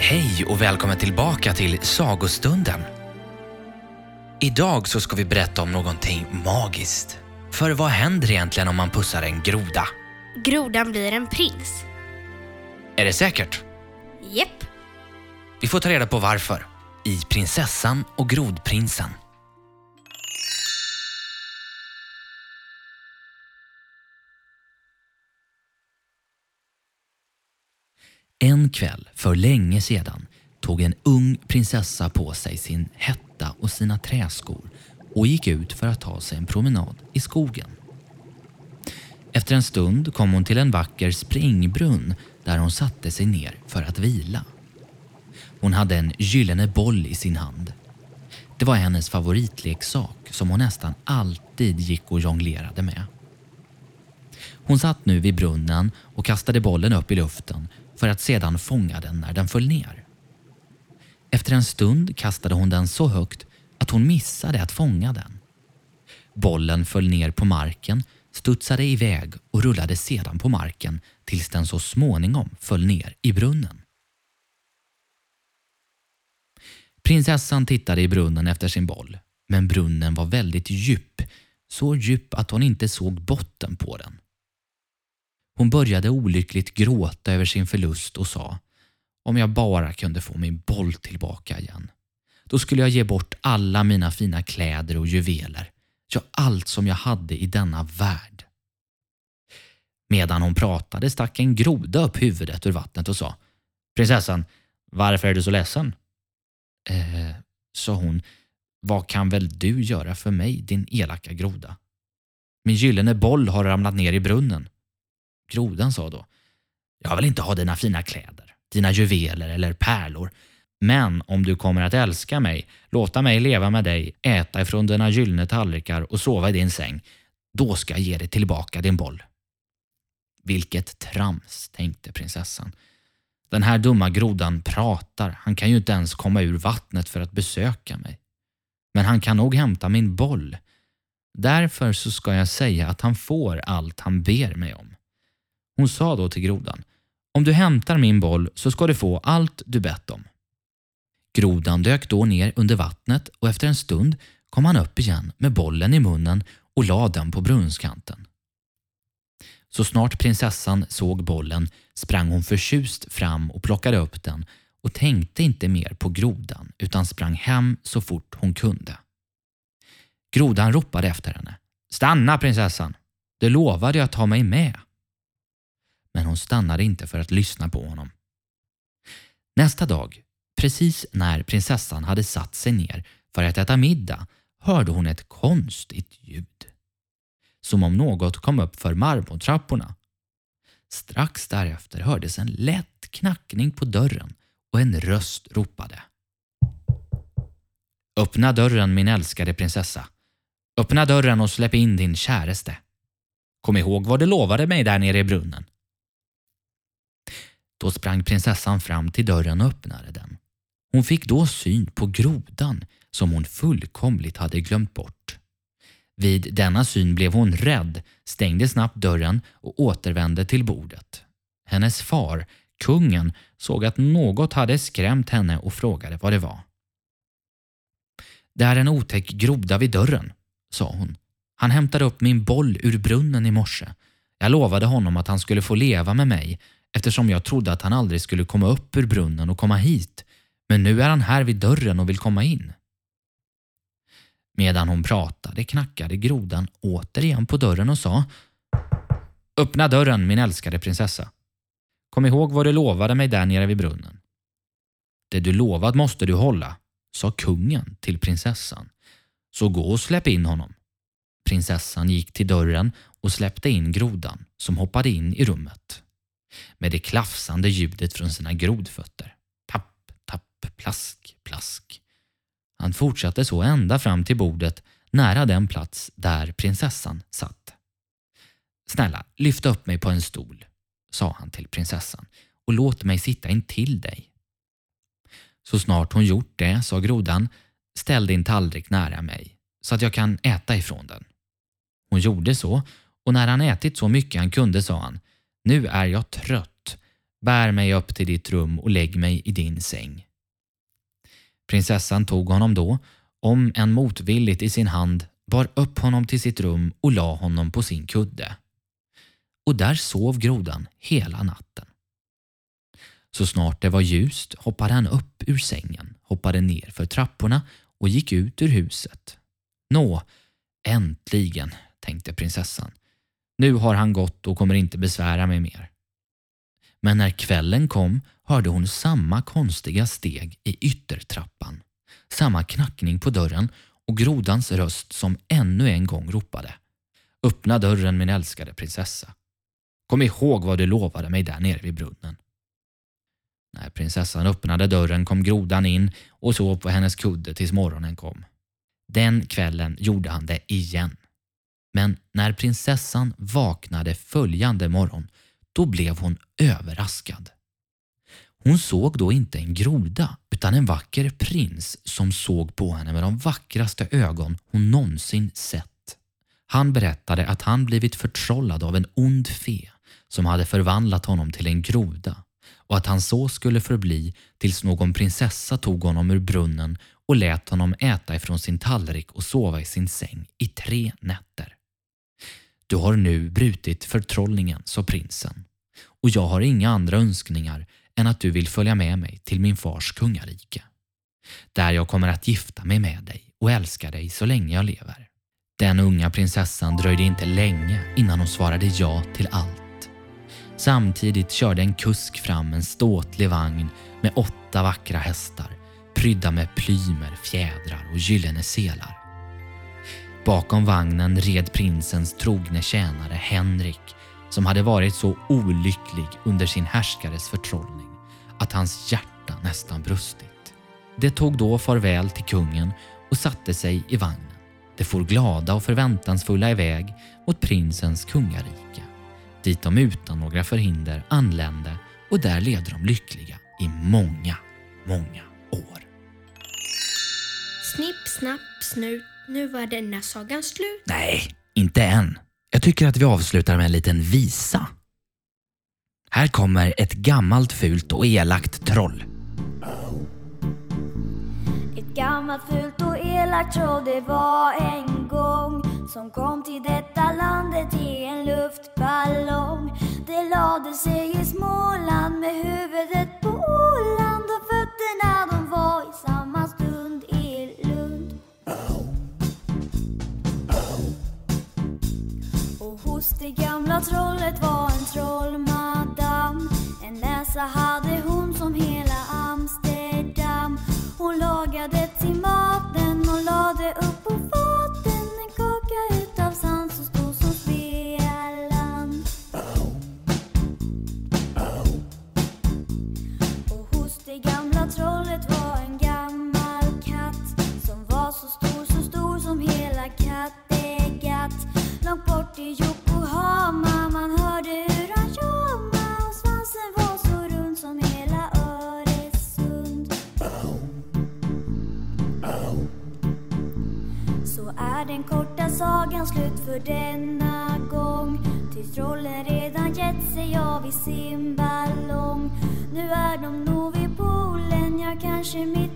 Hej och välkommen tillbaka till Sagostunden. Idag så ska vi berätta om någonting magiskt. För vad händer egentligen om man pussar en groda? Grodan blir en prins. Är det säkert? Jepp. Vi får ta reda på varför i Prinsessan och Grodprinsen. En kväll för länge sedan tog en ung prinsessa på sig sin hetta och sina träskor och gick ut för att ta sig en promenad i skogen. Efter en stund kom hon till en vacker springbrunn där hon satte sig ner för att vila. Hon hade en gyllene boll i sin hand. Det var hennes favoritleksak som hon nästan alltid gick och jonglerade med. Hon satt nu vid brunnen och kastade bollen upp i luften för att sedan fånga den när den föll ner. Efter en stund kastade hon den så högt att hon missade att fånga den. Bollen föll ner på marken, studsade iväg och rullade sedan på marken tills den så småningom föll ner i brunnen. Prinsessan tittade i brunnen efter sin boll, men brunnen var väldigt djup, så djup att hon inte såg botten på den. Hon började olyckligt gråta över sin förlust och sa om jag bara kunde få min boll tillbaka igen. Då skulle jag ge bort alla mina fina kläder och juveler. Ja, allt som jag hade i denna värld. Medan hon pratade stack en groda upp huvudet ur vattnet och sa Prinsessan, varför är du så ledsen? Eh, sa hon. Vad kan väl du göra för mig, din elaka groda? Min gyllene boll har ramlat ner i brunnen. Grodan sa då. Jag vill inte ha dina fina kläder, dina juveler eller pärlor. Men om du kommer att älska mig, låta mig leva med dig, äta ifrån dina gyllene tallrikar och sova i din säng, då ska jag ge dig tillbaka din boll. Vilket trams, tänkte prinsessan. Den här dumma grodan pratar, han kan ju inte ens komma ur vattnet för att besöka mig. Men han kan nog hämta min boll. Därför så ska jag säga att han får allt han ber mig om. Hon sa då till grodan, om du hämtar min boll så ska du få allt du bett om. Grodan dök då ner under vattnet och efter en stund kom han upp igen med bollen i munnen och lade den på brunnskanten. Så snart prinsessan såg bollen sprang hon förtjust fram och plockade upp den och tänkte inte mer på grodan utan sprang hem så fort hon kunde. Grodan ropade efter henne. Stanna prinsessan! Du lovade att ta mig med men hon stannade inte för att lyssna på honom. Nästa dag, precis när prinsessan hade satt sig ner för att äta middag, hörde hon ett konstigt ljud. Som om något kom upp för marmortrapporna. Strax därefter hördes en lätt knackning på dörren och en röst ropade. Öppna dörren min älskade prinsessa. Öppna dörren och släpp in din käreste. Kom ihåg vad du lovade mig där nere i brunnen. Då sprang prinsessan fram till dörren och öppnade den. Hon fick då syn på grodan som hon fullkomligt hade glömt bort. Vid denna syn blev hon rädd, stängde snabbt dörren och återvände till bordet. Hennes far, kungen, såg att något hade skrämt henne och frågade vad det var. Det är en otäck groda vid dörren, sa hon. Han hämtade upp min boll ur brunnen i morse. Jag lovade honom att han skulle få leva med mig eftersom jag trodde att han aldrig skulle komma upp ur brunnen och komma hit. Men nu är han här vid dörren och vill komma in. Medan hon pratade knackade grodan återigen på dörren och sa Öppna dörren min älskade prinsessa. Kom ihåg vad du lovade mig där nere vid brunnen. Det du lovat måste du hålla, sa kungen till prinsessan. Så gå och släpp in honom. Prinsessan gick till dörren och släppte in grodan som hoppade in i rummet med det klafsande ljudet från sina grodfötter. Tapp, tapp, plask, plask. Han fortsatte så ända fram till bordet nära den plats där prinsessan satt. Snälla, lyft upp mig på en stol, sa han till prinsessan och låt mig sitta intill dig. Så snart hon gjort det, sa grodan, ställ din tallrik nära mig så att jag kan äta ifrån den. Hon gjorde så och när han ätit så mycket han kunde sa han nu är jag trött. Bär mig upp till ditt rum och lägg mig i din säng. Prinsessan tog honom då, om en motvilligt i sin hand, bar upp honom till sitt rum och la honom på sin kudde. Och där sov grodan hela natten. Så snart det var ljust hoppade han upp ur sängen, hoppade ner för trapporna och gick ut ur huset. Nå, äntligen, tänkte prinsessan. Nu har han gått och kommer inte besvära mig mer. Men när kvällen kom hörde hon samma konstiga steg i yttertrappan, samma knackning på dörren och grodans röst som ännu en gång ropade. Öppna dörren min älskade prinsessa. Kom ihåg vad du lovade mig där nere vid brunnen. När prinsessan öppnade dörren kom grodan in och sov på hennes kudde tills morgonen kom. Den kvällen gjorde han det igen. Men när prinsessan vaknade följande morgon då blev hon överraskad. Hon såg då inte en groda utan en vacker prins som såg på henne med de vackraste ögon hon någonsin sett. Han berättade att han blivit förtrollad av en ond fe som hade förvandlat honom till en groda och att han så skulle förbli tills någon prinsessa tog honom ur brunnen och lät honom äta ifrån sin tallrik och sova i sin säng i tre nätter. Du har nu brutit förtrollningen, sa prinsen, och jag har inga andra önskningar än att du vill följa med mig till min fars kungarike. Där jag kommer att gifta mig med dig och älska dig så länge jag lever. Den unga prinsessan dröjde inte länge innan hon svarade ja till allt. Samtidigt körde en kusk fram en ståtlig vagn med åtta vackra hästar prydda med plymer, fjädrar och gyllene selar. Bakom vagnen red prinsens trogne tjänare Henrik som hade varit så olycklig under sin härskares förtrollning att hans hjärta nästan brustit. Det tog då farväl till kungen och satte sig i vagnen. De for glada och förväntansfulla iväg mot prinsens kungarike dit de utan några förhinder anlände och där levde de lyckliga i många, många år. Snipp, snapp, snut. Nu var denna sagan slut. Nej, inte än. Jag tycker att vi avslutar med en liten visa. Här kommer ett gammalt fult och elakt troll. Ett gammalt fult och elakt troll det var en gång som kom till detta landet i en luftballong. Det lade sig i Småland med huvudet hos det gamla trollet var en trollmadam. En näsa hade hon som hela den korta sagan slut för denna gång. Tills trollen redan gett sig av i sin ballong. Nu är de nog vid poolen, ja kanske mitt